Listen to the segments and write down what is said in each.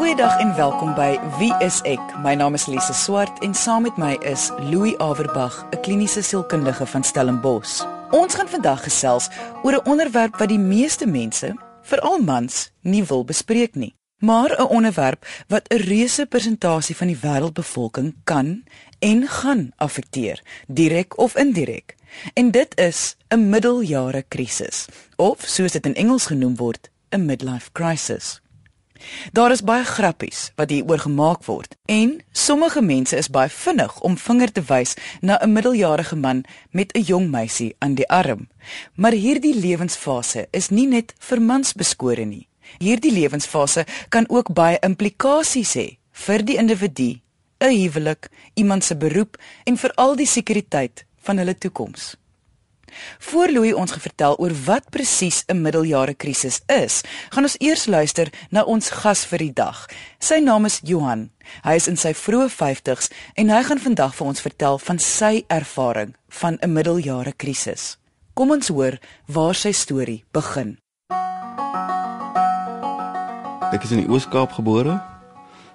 Goeiedag en welkom by Wie is ek? My naam is Lise Swart en saam met my is Louis Averbag, 'n kliniese sielkundige van Stellenbosch. Ons gaan vandag gesels oor 'n onderwerp wat die meeste mense, veral mans, nie wil bespreek nie, maar 'n onderwerp wat 'n reuse persentasie van die wêreldbevolking kan en gaan affekteer, direk of indirek. En dit is 'n middeljare krisis, of soos dit in Engels genoem word, 'n midlife crisis. Daar is baie grappies wat hier oor gemaak word en sommige mense is baie vinnig om vinger te wys na 'n middeljarige man met 'n jong meisie aan die arm. Maar hierdie lewensfase is nie net vir mans beskore nie. Hierdie lewensfase kan ook baie implikasies hê vir die individu, 'n huwelik, iemand se beroep en veral die sekuriteit van hulle toekoms. Voor Louis ons gevertel oor wat presies 'n middeljare krisis is, gaan ons eers luister na ons gas vir die dag. Sy naam is Johan. Hy is in sy vroeë 50's en hy gaan vandag vir ons vertel van sy ervaring van 'n middeljare krisis. Kom ons hoor waar sy storie begin. Ek is in die Oos-Kaap gebore.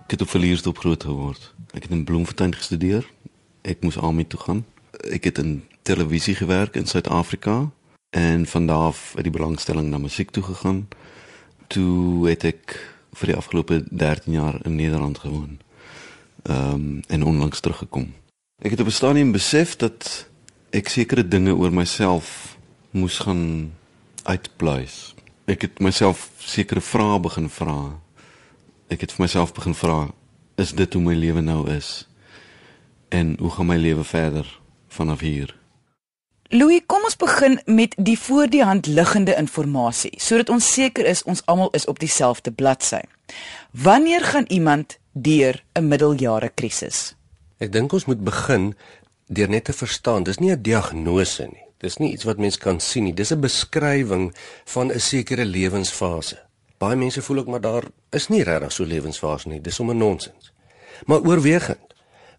Ek het op Verliersdorp groot geword. Ek het in Bloemfontein gestudeer. Ek moes aan met toe gaan. Ek het in televisie gewerk in Suid-Afrika en van daar af het die belangstelling na musiek toe gegaan. Toe het ek vir die afgelope 13 jaar in Nederland gewoon. Ehm um, en onlangs teruggekom. Ek het op 'n stadium besef dat ek sekere dinge oor myself moes gaan uitpluis. Ek het myself sekere vrae begin vra. Ek het vir myself begin vra, is dit hoe my lewe nou is? En hoe gaan my lewe verder vanaf hier? Louis, kom ons begin met die voor die hand liggende inligting sodat ons seker is ons almal is op dieselfde bladsy. Wanneer gaan iemand deur 'n middeljare krisis? Ek dink ons moet begin deur net te verstaan, dis nie 'n diagnose nie. Dis nie iets wat mens kan sien nie. Dis 'n beskrywing van 'n sekere lewensfase. Baie mense voel ook maar daar is nie regtig so lewensfase nie. Dis sommer nonsens. Maar oorwegend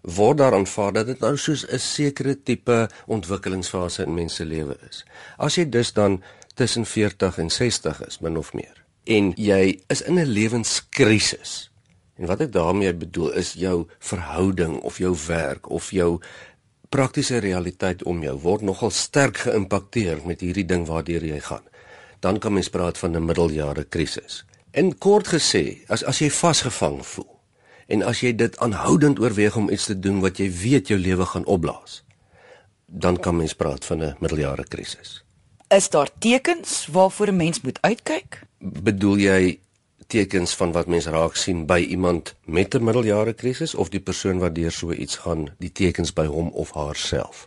word daar aanvaar dat dit nou soos 'n sekere tipe ontwikkelingsfase in mens se lewe is. As jy dus dan tussen 40 en 60 is, min of meer, en jy is in 'n lewenskrisis. En wat ek daarmee bedoel is jou verhouding of jou werk of jou praktiese realiteit om jou word nogal sterk geïmpakteer met hierdie ding waardeur jy gaan. Dan kan mens praat van 'n middeljare krisis. En kort gesê, as as jy vasgevang voel En as jy dit aanhoudend oorweeg om iets te doen wat jy weet jou lewe gaan opblaas, dan kan mens praat van 'n middeljare krisis. Is daar tekens waarvoor 'n mens moet uitkyk? Bedoel jy tekens van wat mens raak sien by iemand met 'n middeljare krisis of die persoon wat deur so iets gaan, die tekens by hom of haarself?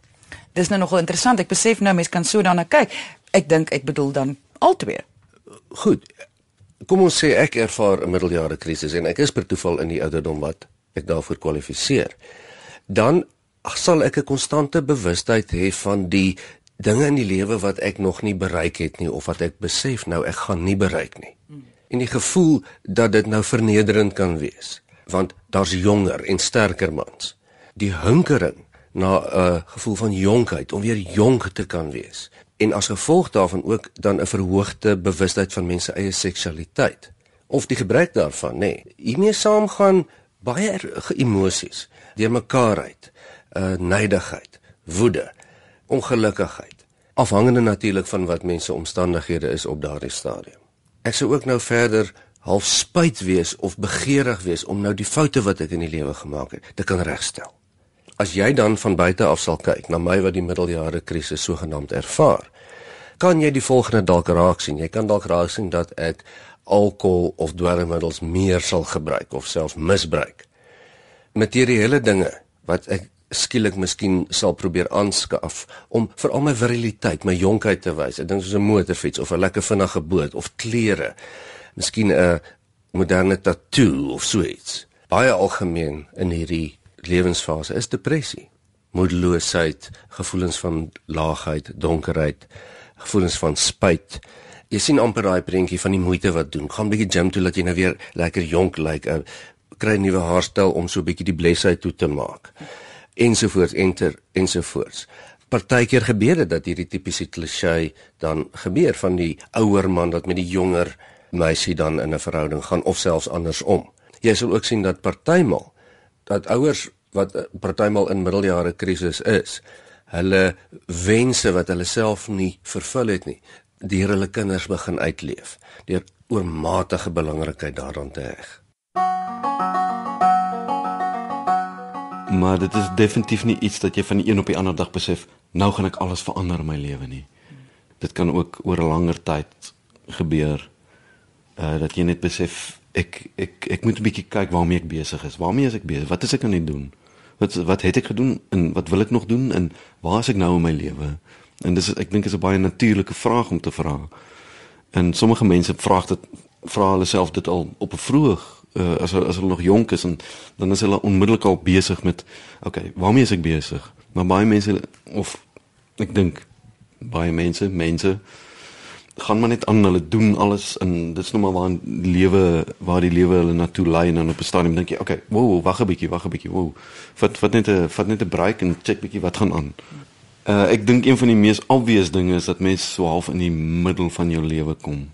Dis nou nogal interessant. Ek besef nou mens kan so daarna kyk. Ek dink ek bedoel dan albei. Goed, kom ons sê ek ervaar 'n middeljare krisis en ek is per toeval in die ouderdom wat ek daarvoor kwalifiseer. Dan sal ek 'n konstante bewustheid hê van die dinge in die lewe wat ek nog nie bereik het nie of wat ek besef nou ek gaan nie bereik nie. En die gevoel dat dit nou vernederend kan wees want daar's jonger en sterker mans. Die hinkering na 'n gevoel van jonkheid om weer jonk te kan wees en as gevolg daarvan ook dan 'n verhoogde bewustheid van mense eie seksualiteit. Of die gebruik daarvan nê. Nee. hiermee saamgaan baie emosies deur mekaar uit. Uh, neidigheid woede ongelukkigheid. Afhangende natuurlik van wat mense omstandighede is op daardie stadium. Ek sou ook nou verder half spyt wees of begeerig wees om nou die foute wat ek in die lewe gemaak het te kan regstel As jy dan van buite af sal kyk na my wat die middeljare krisis sogenaamd ervaar, kan jy die volgende dalk raak sien. Jy kan dalk raak sien dat ek alkohol of dwelmmiddels meer sal gebruik of selfs misbruik. Materiële dinge wat ek skielik miskien sal probeer aanskaf om vir al my viriliteit, my jonkheid te wys. Ek dink soos 'n motorfiets of 'n lekker vinnige boot of klere. Miskien 'n moderne tattoo of so iets. Baie algemeen in hierdie lewensfase is depressie, moedeloosheid, gevoelens van laagheid, donkerheid, gevoelens van spyt. Jy sien amper daai prentjie van die moeite wat doen. Gaan bietjie gym toe dat jy nou weer lekker jonk lyk. Like, uh, kry 'n nuwe haarstyl om so bietjie die blesheid toe te maak. Ensovoorts enter ensovoorts. Partykeer gebeur dit dat hierdie tipiese klise dan gebeur van die ouer man wat met die jonger meisie dan in 'n verhouding gaan of selfs andersom. Jy sal ook sien dat partymal dat ouers wat eh, partymal in middeljare krisis is, hulle wense wat hulle self nie vervul het nie, deur hulle kinders begin uitleef, deur oormatige belangrikheid daaraan te heg. Maar dit is definitief nie iets dat jy van die een op die ander dag besef, nou gaan ek alles verander in my lewe nie. Dit kan ook oor 'n langer tyd gebeur. Uh dat jy net besef ek ek ek moet 'n bietjie kyk waarmee ek besig is. Waarmee is ek besig? Wat is ek aan die doen? Wat wat het ek gedoen en wat wil ek nog doen en waar is ek nou in my lewe? En dis ek dink is 'n baie natuurlike vraag om te vra. En sommige mense vra dit vra hulle self dit al op 'n vroeg uh, as as hulle nog jonk is en dan is hulle onmiddellik al besig met okay, waarmee is ek besig? Maar baie mense of ek dink baie mense, mense gaan maar net aan hulle doen alles en dit is nog maar waar die lewe waar die lewe hulle na toe lei en dan op 'n stadium dink jy, okay, wow, wag 'n bietjie, wag 'n bietjie, wow. Vat vat net 'n vat net 'n break en check bietjie wat gaan aan. Uh ek dink een van die mees obvious dinge is dat mense so half in die middel van jou lewe kom.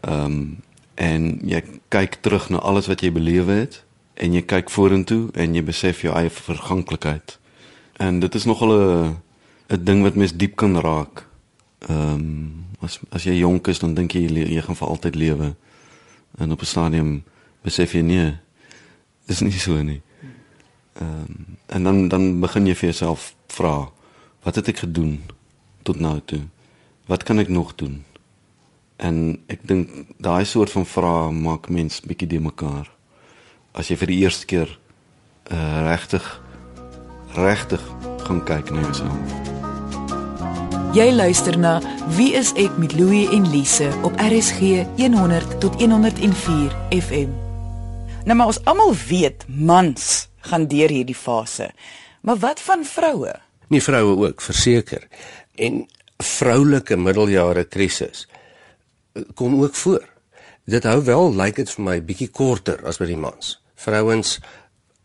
Ehm um, en jy kyk terug na alles wat jy belewe het en jy kyk vorentoe en jy besef jou eie verganklikheid. En dit is nogal 'n 'n ding wat mens diep kan raak. Ehm um, as as jy jonk is dan dink jy jy gaan vir altyd lewe. En op 'n stadium besef jy nee. Dis nie so nie. Ehm um, en dan dan begin jy vir jouself vra, wat het ek gedoen tot nou toe? Wat kan ek nog doen? En ek dink daai soort van vrae maak mens bietjie de mekaar. As jy vir die eerste keer uh regtig regtig gaan kyk na jouself. Jy luister na Wie is ek met Louie en Lise op RSG 100 tot 104 FM. Nou maar ons almal weet mans gaan deur hierdie fase. Maar wat van vroue? Nie vroue ook, verseker. En vroulike middeljare krisis kom ook voor. Dit hou wel lyk like dit vir my bietjie korter as by die mans. Vrouens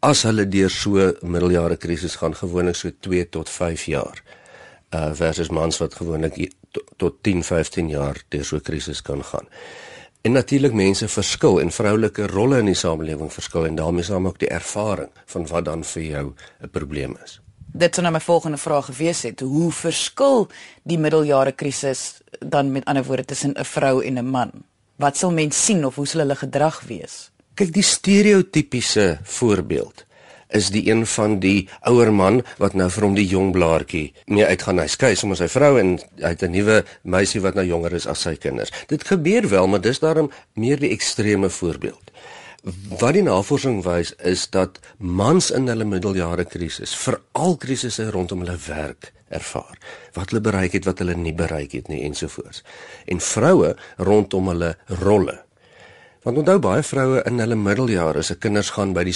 as hulle deur so middeljare krisis gaan gewoonlik so 2 tot 5 jaar. Uh versus mans wat gewoonlik tot 10, 15 jaar deur so 'n krisis kan gaan. En natuurlik mense verskil en vroulike rolle in die samelewing verskil en daarmee saam ook die ervaring van wat dan vir jou 'n probleem is. Dit sou nou my volgende vraag gewees het. Hoe verskil die middeljare krisis dan met ander woorde tussen 'n vrou en 'n man? Wat sal mense sien of hoe sal hulle gedrag wees? Kyk, die stereotypiese voorbeeld is die een van die ouer man wat nou vir hom die jong blaartjie mee uitgaan hy skei sommer sy vrou en hy het 'n nuwe meisie wat nou jonger is as sy kinders. Dit gebeur wel, maar dis daarom meer die ekstreme voorbeeld. Wat die navorsing wys is dat mans in hulle middeljare krisis, veral krisisse rondom hulle werk, ervaar wat hulle bereik het, wat hulle nie bereik het nie ensovoorts. En vroue rondom hulle rolle. Want onthou baie vroue in hulle middeljare se kinders gaan by die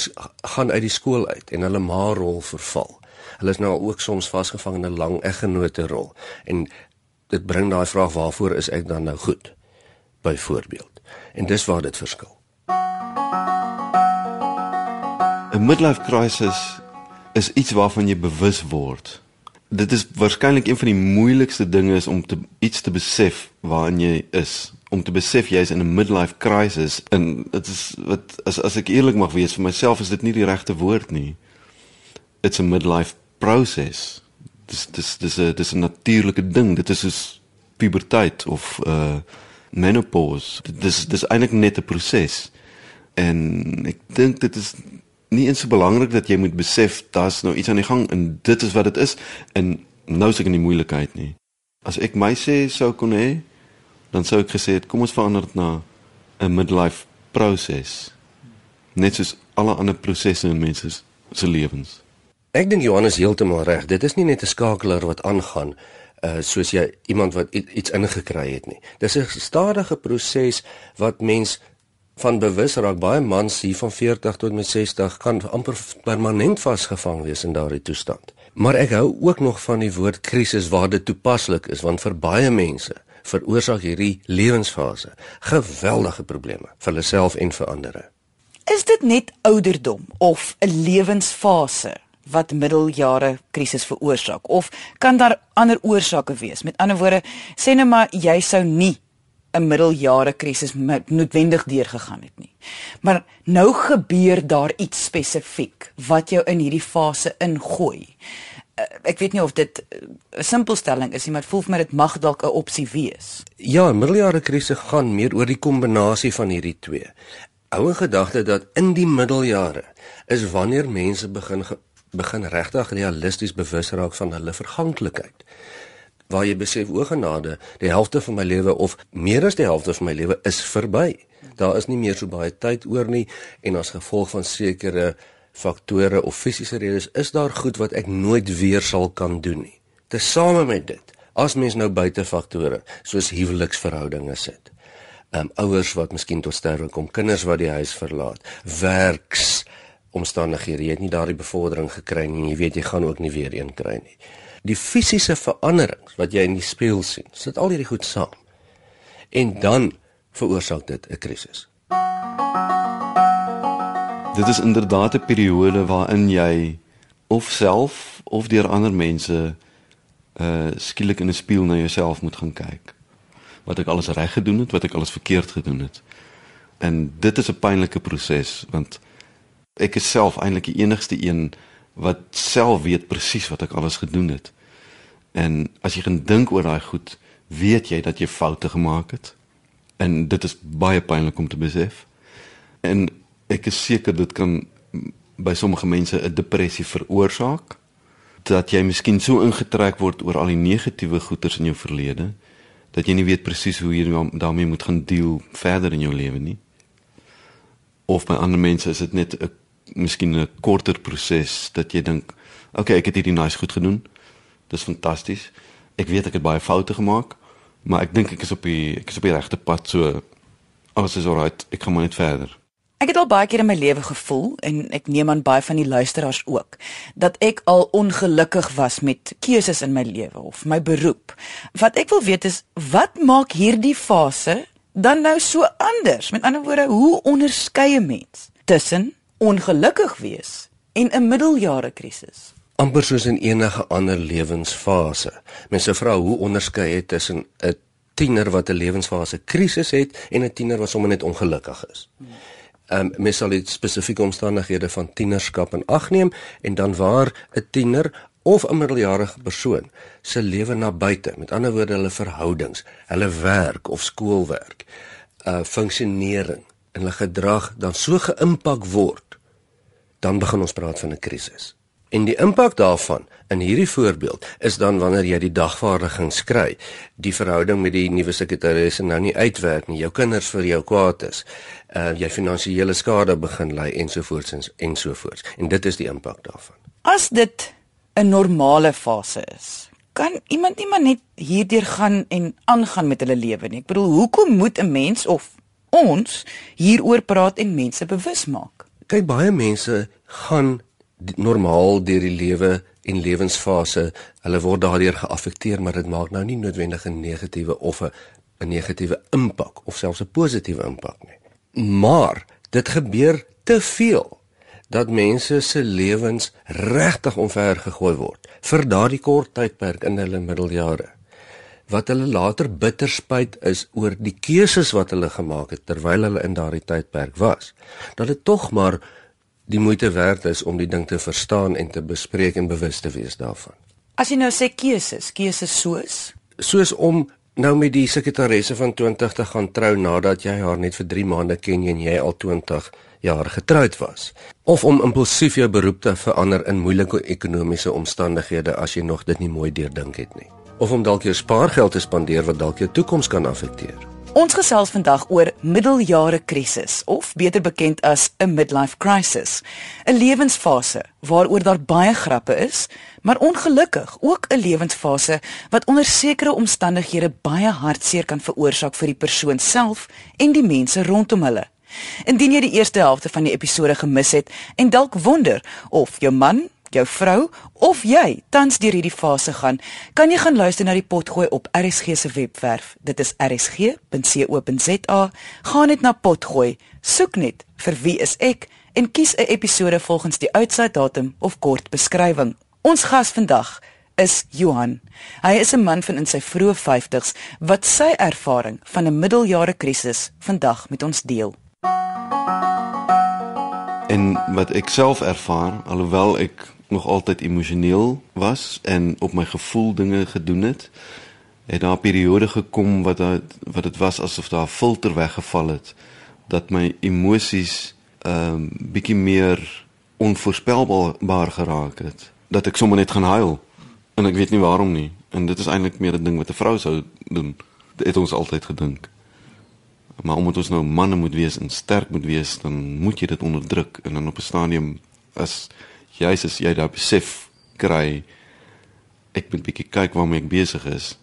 gaan uit die skool uit en hulle ma rol verval. Hulle is nou ook soms vasgevang in 'n lang eggenote rol en dit bring daai vraag waarvoor is ek dan nou goed? Byvoorbeeld. En dis waar dit verskil. 'n midlife crisis is iets waarvan jy bewus word. Dit is waarskynlik een van die moeilikste dinge is om te iets te besef waarin jy is, om te besef jy is in 'n midlife crisis en dit is wat as as ek eerlik mag wees vir myself is dit nie die regte woord nie. It's a midlife process. Dis dis dis 'n dis 'n natuurlike ding. Dit is soos puberteit of uh menopause. Dis dis eintlik net 'n proses. En ek dink dit is nie eens so belangrik dat jy moet besef daar's nou iets aan die gang en dit is wat dit is en nou is ek in die moeilikheid nie. As ek my sê sou kon hê, dan sou ek gesê het kom ons verander dit na 'n midlife proses. Net soos alle ander prosesse in mense se lewens. Ek dink Johannes heeltemal reg. Dit is nie net 'n skakelaar wat aangaan uh soos jy iemand wat iets ingekry het nie. Dis 'n stadige proses wat mens van bewus raak baie mans hier van 40 tot met 60 kan amper permanent vasgevang wees in daardie toestand. Maar ek hou ook nog van die woord krisis waar dit toepaslik is want vir baie mense veroorsaak hierdie lewensfase geweldige probleme vir hulle self en vir ander. Is dit net ouderdom of 'n lewensfase wat middeljare krisis veroorsaak of kan daar ander oorsake wees? Met ander woorde, sê net maar jy sou nie 'n middeljare krisis noodwendig deurgegaan het nie. Maar nou gebeur daar iets spesifiek wat jou in hierdie fase ingooi. Uh, ek weet nie of dit 'n uh, simpelstelling is nie, maar dit voel vir my dit mag dalk 'n opsie wees. Ja, middeljare krisis gaan meer oor die kombinasie van hierdie twee. Hou in gedagte dat in die middeljare is wanneer mense begin begin regtig realisties bewus raak van hulle verganklikheid. Waar jy besef o genade, die helfte van my lewe of meer as die helfte van my lewe is verby. Daar is nie meer so baie tyd oor nie en as gevolg van sekere faktore of fisiese redes is daar goed wat ek nooit weer sal kan doen nie. Tesame met dit, as mens nou buite faktore soos huweliksverhoudinge sit, um, ouers wat miskien tot sterwe kom, kinders wat die huis verlaat, werks omstandighede. Jy het nie daardie bevordering gekry nie jy weet jy gaan ook nie weer een kry nie. Die fisiese veranderings wat jy in die spieël sien, sit al hierdie goed saam. En dan veroorsaak dit 'n krisis. Dit is inderdaad 'n periode waarin jy of self of deur ander mense uh skielik in 'n spieël na jouself moet gaan kyk. Wat ek alles reg gedoen het, wat ek alles verkeerd gedoen het. En dit is 'n pynlike proses want ek is self eintlik die enigste een wat self weet presies wat ek alles gedoen het. En as jy gaan dink oor daai goed, weet jy dat jy foute gemaak het. En dit is baie pynlik om te besef. En ek is seker dit kan by sommige mense 'n depressie veroorsaak dat jy miskien so ingetrek word oor al die negatiewe goeters in jou verlede dat jy nie weet presies hoe jy daarmee moet gaan deel verder in jou lewe nie. Of by ander mense is dit net 'n miskien 'n korter proses dat jy dink, "Oké, okay, ek het hierdie nice goed gedoen. Dis fantasties. Ek weet ek het baie foute gemaak, maar ek dink ek is op die ek is op die regte pad, so alles is alright. Ek gaan maar net verder." Ek het al baie keer in my lewe gevoel en ek neem aan baie van die luisteraars ook dat ek al ongelukkig was met keuses in my lewe of my beroep. Wat ek wil weet is wat maak hierdie fase dan nou so anders? Met ander woorde, hoe onderskei 'n mens tussen ongelukkig wees en 'n middeljare krisis. amper soos in enige ander lewensfase. Mense vra hoe onderskei jy tussen 'n tiener wat 'n lewensfase krisis het en 'n tiener wat sommer net ongelukkig is. Ehm um, mens sal dit spesifieke omstandighede van tienerskap in ag neem en dan waar 'n tiener of 'n middeljarige persoon se lewe na buite, met ander woorde hulle verhoudings, hulle werk of skoolwerk, uh funksionering en hulle gedrag dan so geïmpak word dan begin ons praat van 'n krisis. En die impak daarvan in hierdie voorbeeld is dan wanneer jy die dagvaardiging skry, die verhouding met die nuwe sekretaresse nou nie uitwerk nie, jou kinders vir jou kwaad is, uh jy finansiële skade begin ly ensovoorts en ensovoorts. En dit is die impak daarvan. As dit 'n normale fase is, kan iemand nie maar net hierdeur gaan en aangaan met hulle lewe nie. Ek bedoel, hoekom moet 'n mens of ons hieroor praat en mense bewus maak? kyk baie mense gaan normaal deur die lewe en lewensfase. Hulle word daardeur geaffekteer, maar dit maak nou nie noodwendig 'n negatiewe of 'n negatiewe impak of selfs 'n positiewe impak nie. Maar dit gebeur te veel dat mense se lewens regtig omver gegooi word vir daardie kort tydperk in hulle middeljare wat hulle later bitter spyt is oor die keuses wat hulle gemaak het terwyl hulle in daardie tydperk was. Dat dit tog maar die moeite werd is om die ding te verstaan en te bespreek en bewus te wees daarvan. As jy nou sê keuses, keuses soos soos om nou met die sekretaresse van 20 te gaan trou nadat jy haar net vir 3 maande ken en jy al 20 jaar getroud was of om impulsief jou beroep te verander in moeilike ekonomiese omstandighede as jy nog dit nie mooi deurdink het nie of om dalk jou spaargeld te spandeer wat dalk jou toekoms kan affekteer. Ons gesels vandag oor middeljare krisis of beter bekend as 'n midlife crisis, 'n lewensfase waaroor daar baie grappe is, maar ongelukkig ook 'n lewensfase wat onder sekere omstandighede baie hartseer kan veroorsaak vir die persoon self en die mense rondom hulle. Indien jy die eerste helfte van die episode gemis het en dalk wonder of jou man, jou vrou of jy tans deur hierdie fase gaan, kan jy gaan luister na die potgooi op RSG se webwerf. Dit is rsg.co.za. Gaan net na potgooi, soek net vir wie is ek en kies 'n episode volgens die uitsaai datum of kort beskrywing. Ons gas vandag is Johan. Hy is 'n man van in sy vroeë 50's wat sy ervaring van 'n middeljare krisis vandag met ons deel. En wat ek self ervaar, alhoewel ek nog altyd emosioneel was en op my gevoel dinge gedoen het, het daar 'n periode gekom wat dat wat dit was asof daar 'n filter weggeval het dat my emosies ehm um, bietjie meer onvoorspelbaar geraak het dat ek sommer net gaan huil. En ek weet nie waarom nie. En dit is eintlik meer 'n ding wat 'n vrou sou doen. Dit het ons altyd gedink. Maar omdat ons nou manne moet wees en sterk moet wees dan moet jy dit onderdruk. En dan op 'n stadium as jy's as jy daai besef kry ek moet bietjie kyk waarmee ek besig is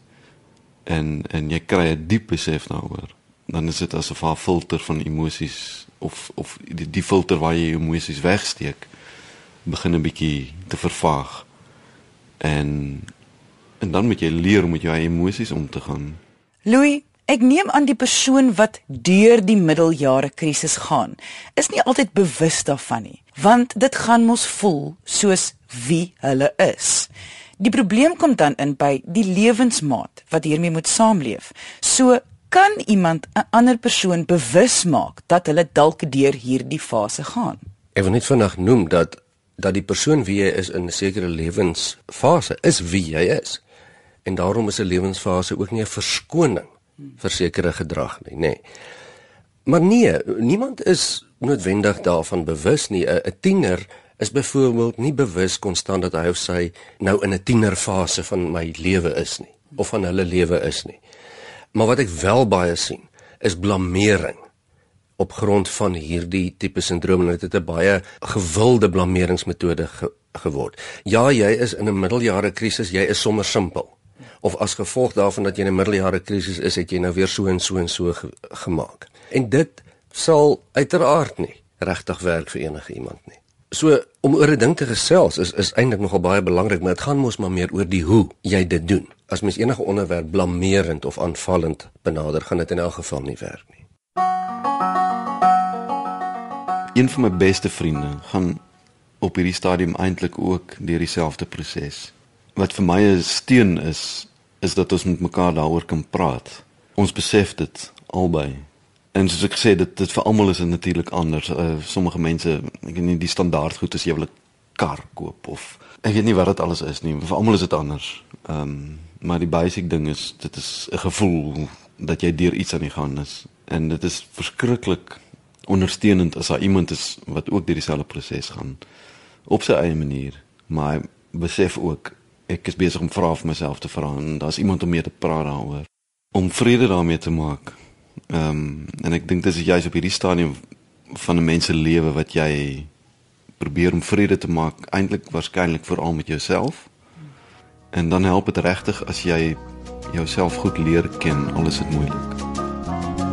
en en jy kry 'n diep besef daaroor dan is dit asof 'n filter van emosies of of die, die filter waar jy emosies wegsteek begin 'n bietjie te vervaag. En en dan moet jy leer om met jou emosies om te gaan. Louis Ek neem aan die persoon wat deur die middeljare krisis gaan, is nie altyd bewus daarvan nie, want dit gaan mos voel soos wie hulle is. Die probleem kom dan in by die lewensmaat wat hiermee moet saamleef. So kan iemand 'n ander persoon bewus maak dat hulle dalk deur hierdie fase gaan. Ek wil net vinnig noem dat dat die persoon wie jy is in 'n sekere lewensfase is wie jy is. En daarom is 'n lewensfase ook nie 'n verskoning vir sekere gedrag nie, nê. Nee. Maar nee, niemand is noodwendig daarvan bewus nie. 'n Tiener is byvoorbeeld nie bewus konstant dat hy of sy nou in 'n tienerfase van my lewe is nie of van hulle lewe is nie. Maar wat ek wel baie sien, is blameering op grond van hierdie tipe sindroom en dit het 'n baie gewilde blameringsmetode ge geword. Ja, jy is in 'n middeljare krisis, jy is sommer simpel. Of as gevolg daarvan dat jy in 'n middeljare krisis is, het jy nou weer so en so en so ge gemaak. En dit sal uiteraard nie regtig werk vir enige iemand nie. So om oor 'n ding te gesels is is eintlik nogal baie belangrik, maar dit gaan mos maar meer oor die hoe jy dit doen. As mens enige onderwerp blameerend of aanvallend benader, gaan dit in elk geval nie werk nie. Een van my beste vriende gaan op hierdie stadium eintlik ook deur dieselfde proses. Wat vir my 'n steun is, is dat ons met mekaar daaroor kan praat. Ons besef dit albei En soos ek sê dit dit vir almal is dit natuurlik anders. Uh, sommige mense, ek weet nie die standaard goed as jy wil 'n kar koop of ek weet nie wat dit alles is nie. Vir almal is dit anders. Ehm um, maar die basic ding is dit is 'n gevoel dat jy deur iets aan die gang is en dit is verskriklik ondersteunend as daar iemand is wat ook deur dieselfde proses gaan op sy eie manier. Maar besef ook ek is besig om vra vir myself te vra en daar's iemand om mee te praat daaroor om vrede daarmee te maak Ehm um, en ek dink dis juist op hierdie stadium van 'n mens se lewe wat jy probeer om vrede te maak, eintlik waarskynlik veral met jouself. En dan help dit regtig as jy jouself goed leer ken, al is dit moeilik.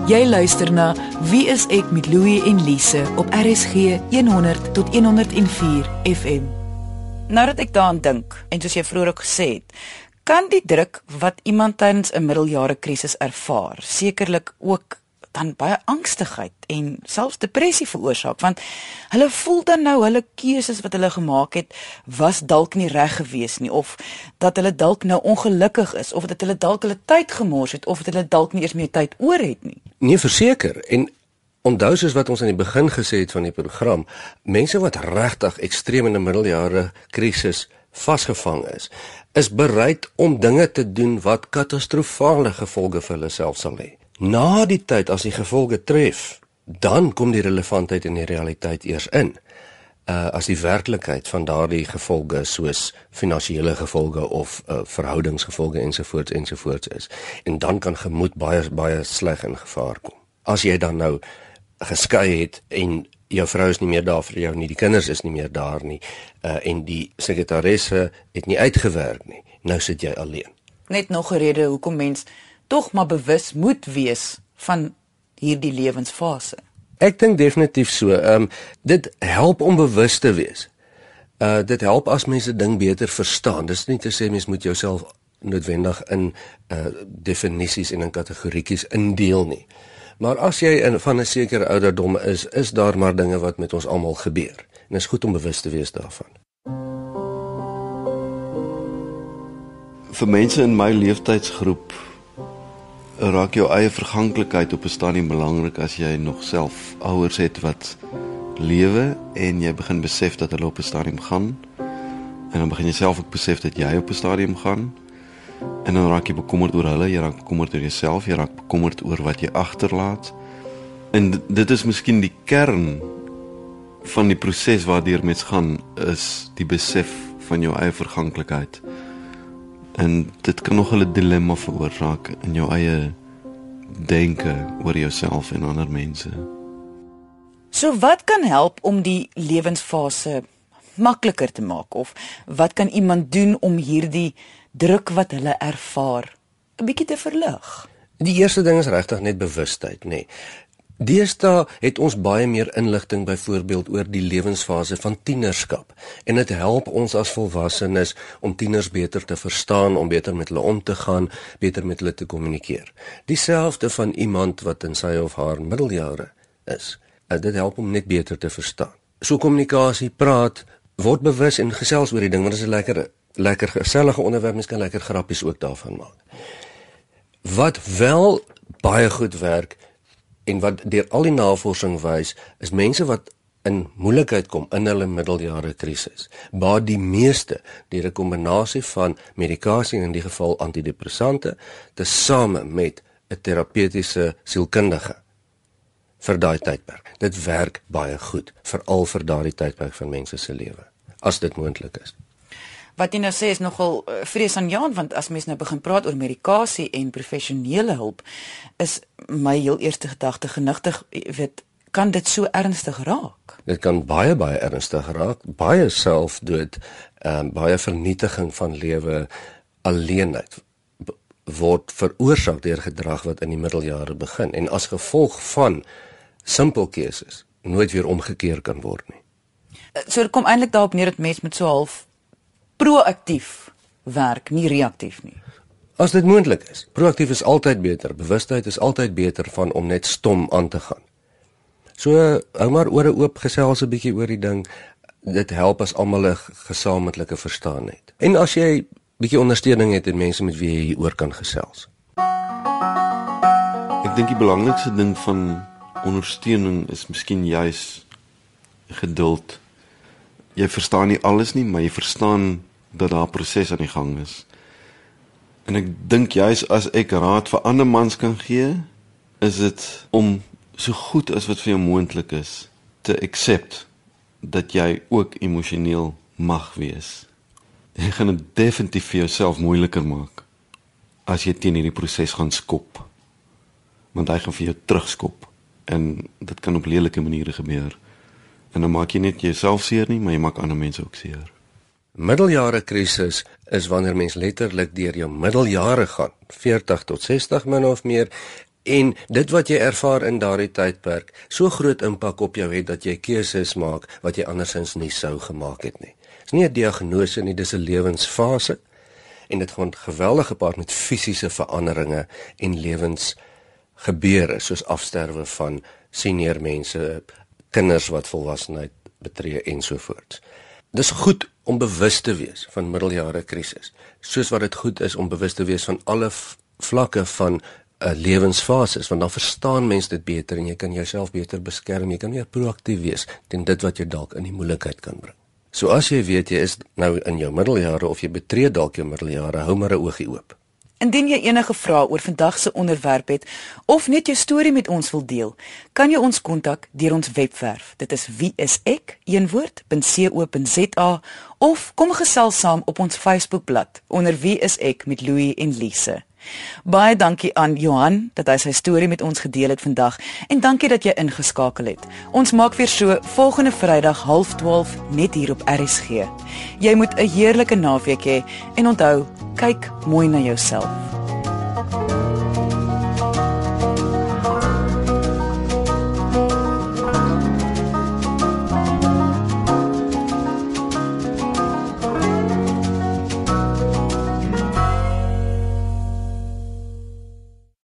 Jy luister na Wie is ek met Louie en Lise op RSG 100 tot 104 FM. Nadat ek daaraan dink en soos jy vroeër ook gesê het, kan die druk wat iemand tydens 'n middeljare krisis ervaar sekerlik ook dan baie angstigheid en selfs depressie veroorsaak want hulle voel dan nou hulle keuses wat hulle gemaak het was dalk nie reg gewees nie of dat hulle dalk nou ongelukkig is of dat hulle dalk hulle tyd gemors het of dat hulle dalk nie eers meer tyd oor het nie. Nee, verseker en onthou soos wat ons aan die begin gesê het van die program, mense wat regtig ekstreem in 'n middeljare krisis vasgevang is, is bereid om dinge te doen wat katastrofale gevolge vir hulle self sal hê. Na die tyd as die gevolge tref, dan kom die relevantheid en die realiteit eers in. Uh as die werklikheid van daardie gevolge soos finansiële gevolge of uh verhoudingsgevolge ensovoorts ensovoorts is. En dan kan gemoed baie baie sleg in gevaar kom. As jy dan nou geskei het en jou vrou is nie meer daar vir jou nie, die kinders is nie meer daar nie, uh en die sekretaresse het nie uitgewerk nie. Nou sit jy alleen. Net nog 'n rede hoekom mens tog maar bewus moet wees van hierdie lewensfase. Ek dink definitief so. Ehm um, dit help om bewus te wees. Uh dit help as mense ding beter verstaan. Dis nie te sê mens moet jouself noodwendig in uh definisies en in kategorieetjies indeel nie. Maar as jy in van 'n sekere ouderdom is, is daar maar dinge wat met ons almal gebeur. En is goed om bewus te wees daarvan. vir mense in my leeftijdsgroep raak jou eie verganklikheid op 'n stadium belangrik as jy nog self ouers het wat lewe en jy begin besef dat hulle op 'n stadium gaan. En dan begin jy self ook besef dat jy op 'n stadium gaan. En dan raak jy bekommerd oor hulle, jy raak bekommerd oor jouself, jy raak bekommerd oor wat jy agterlaat. En dit is miskien die kern van die proses waardeur mens gaan is die besef van jou eie verganklikheid. En dit kan nog 'n dilemma veroorsaak in jou eie denke oor jouself en ander mense. So wat kan help om die lewensfase makliker te maak of wat kan iemand doen om hierdie druk wat hulle ervaar 'n bietjie te verlig? Die eerste ding is regtig net bewustheid, nê. Nee. Deesdae het ons baie meer inligting byvoorbeeld oor die lewensfase van tienerskap en dit help ons as volwassenes om tieners beter te verstaan, om beter met hulle om te gaan, beter met hulle te kommunikeer. Dieselfde van iemand wat in sy of haar middeljare is. Eh, dit help om net beter te verstaan. So kommunikasie, praat, word bewus en gesels oor die ding, want dit is 'n lekker lekker gesellige onderwerp, mens kan lekker grappies ook daarvan maak. Wat wel baie goed werk en wat deur al die navorsing wys is mense wat in moeilikheid kom in hulle middeljare krisis. Baie die meeste deur 'n kombinasie van medikasie in die geval antidepressante tesame met 'n terapeutiese sielkundige vir daai tydperk. Dit werk baie goed veral vir daardie tydperk van mense se lewe as dit moontlik is wat jy nou sê is nogal uh, vreesaanjaend want as mens nou begin praat oor medikasie en professionele hulp is my heel eerste gedagte genigtig weet kan dit so ernstig raak? Dit kan baie baie ernstig raak. Baie selfdood um, baie vernietiging van lewe alleenheid word veroorsaak deur gedrag wat in die middeljare begin. En as gevolg van simpel keuses nooit weer omgekeer kan word nie. Eh, so dit kom eintlik daarop neer dat mens met so half proaktief werk, nie reaktief nie. As dit moontlik is. Proaktief is altyd beter. Bewustheid is altyd beter van om net stom aan te gaan. So hou maar ore oop gesels 'n bietjie oor die ding. Dit help as almal 'n gesamentlike verstaan het. En as jy bietjie ondersteuning het en mense met wie jy hieroor kan gesels. Ek dink die belangrikste ding van ondersteuning is miskien juis geduld. Jy verstaan nie alles nie, maar jy verstaan dat daar 'n proses aan die gang is. En ek dink juis as ek raad vir ander mans kan gee, is dit om so goed as wat vir jou moontlik is te accept dat jy ook emosioneel mag wees. Jy gaan dit definitief vir jouself moeiliker maak as jy teen hierdie proses gaan skop. Want hy gaan vir jou terugskop en dit kan op lelike maniere gebeur. En dan maak jy net jouself seer nie, maar jy maak ander mense ook seer. Middeljare krisis is wanneer mens letterlik deur jou middeljare gaan, 40 tot 60 min of meer en dit wat jy ervaar in daardie tydperk so groot impak op jou het dat jy keuses maak wat jy andersins nie sou gemaak het nie. Dit is nie 'n diagnose nie, dis 'n lewensfase en dit gaan geweldig gepaard met fisiese veranderinge en lewens gebeure soos afsterwe van senior mense, kinders wat volwassenheid betree ensovoorts. Dis goed om bewus te wees van middeljare krisis, soos wat dit goed is om bewus te wees van alle vlakke van 'n uh, eh, lewensfases, want dan verstaan mense dit beter en jy kan jouself beter beskerm, jy kan meer proaktief wees teen dit wat jou dalk in die moeilikheid kan bring. So as jy weet jy is nou in jou middeljare of jy betree dalk jou middeljare, hou maar 'n oogie oop. Indien jy enige vrae oor vandag se onderwerp het of net jou storie met ons wil deel, kan jy ons kontak deur ons webwerf. Dit is wieisek.co.za of kom gesels saam op ons Facebookblad onder Wie is ek met Louie en Lise. Baie dankie aan Johan dat hy sy storie met ons gedeel het vandag en dankie dat jy ingeskakel het. Ons maak weer so volgende Vrydag 12:30 net hier op RSG. Jy moet 'n heerlike naweek hê en onthou, kyk mooi na jouself.